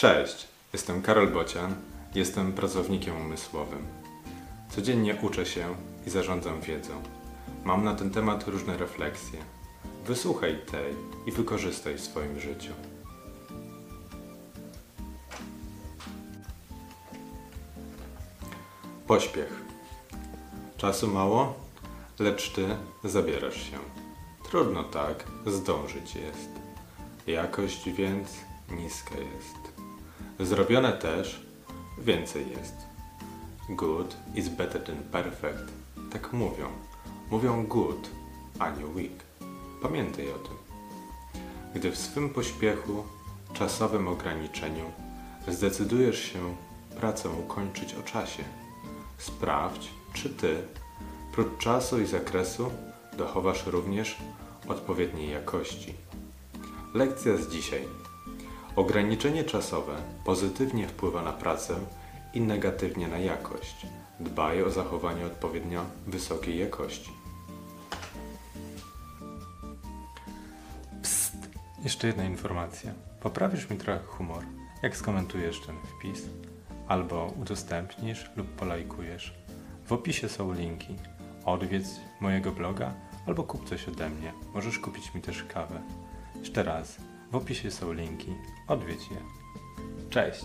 Cześć, jestem Karol Bocian, jestem pracownikiem umysłowym. Codziennie uczę się i zarządzam wiedzą. Mam na ten temat różne refleksje. Wysłuchaj tej i wykorzystaj w swoim życiu. Pośpiech. Czasu mało, lecz ty zabierasz się. Trudno tak, zdążyć jest. Jakość więc niska jest. Zrobione też więcej jest. Good is better than perfect. Tak mówią. Mówią good, a nie weak. Pamiętaj o tym. Gdy w swym pośpiechu, czasowym ograniczeniu zdecydujesz się pracę ukończyć o czasie, sprawdź, czy ty, prócz czasu i zakresu, dochowasz również odpowiedniej jakości. Lekcja z dzisiaj. Ograniczenie czasowe pozytywnie wpływa na pracę i negatywnie na jakość. Dbaj o zachowanie odpowiednio wysokiej jakości. Psst! Jeszcze jedna informacja. Poprawisz mi trochę humor, jak skomentujesz ten wpis, albo udostępnisz lub polajkujesz. W opisie są linki. Odwiedź mojego bloga albo kup coś ode mnie. Możesz kupić mi też kawę. Jeszcze raz, w opisie są linki. Odwiedź je. Cześć!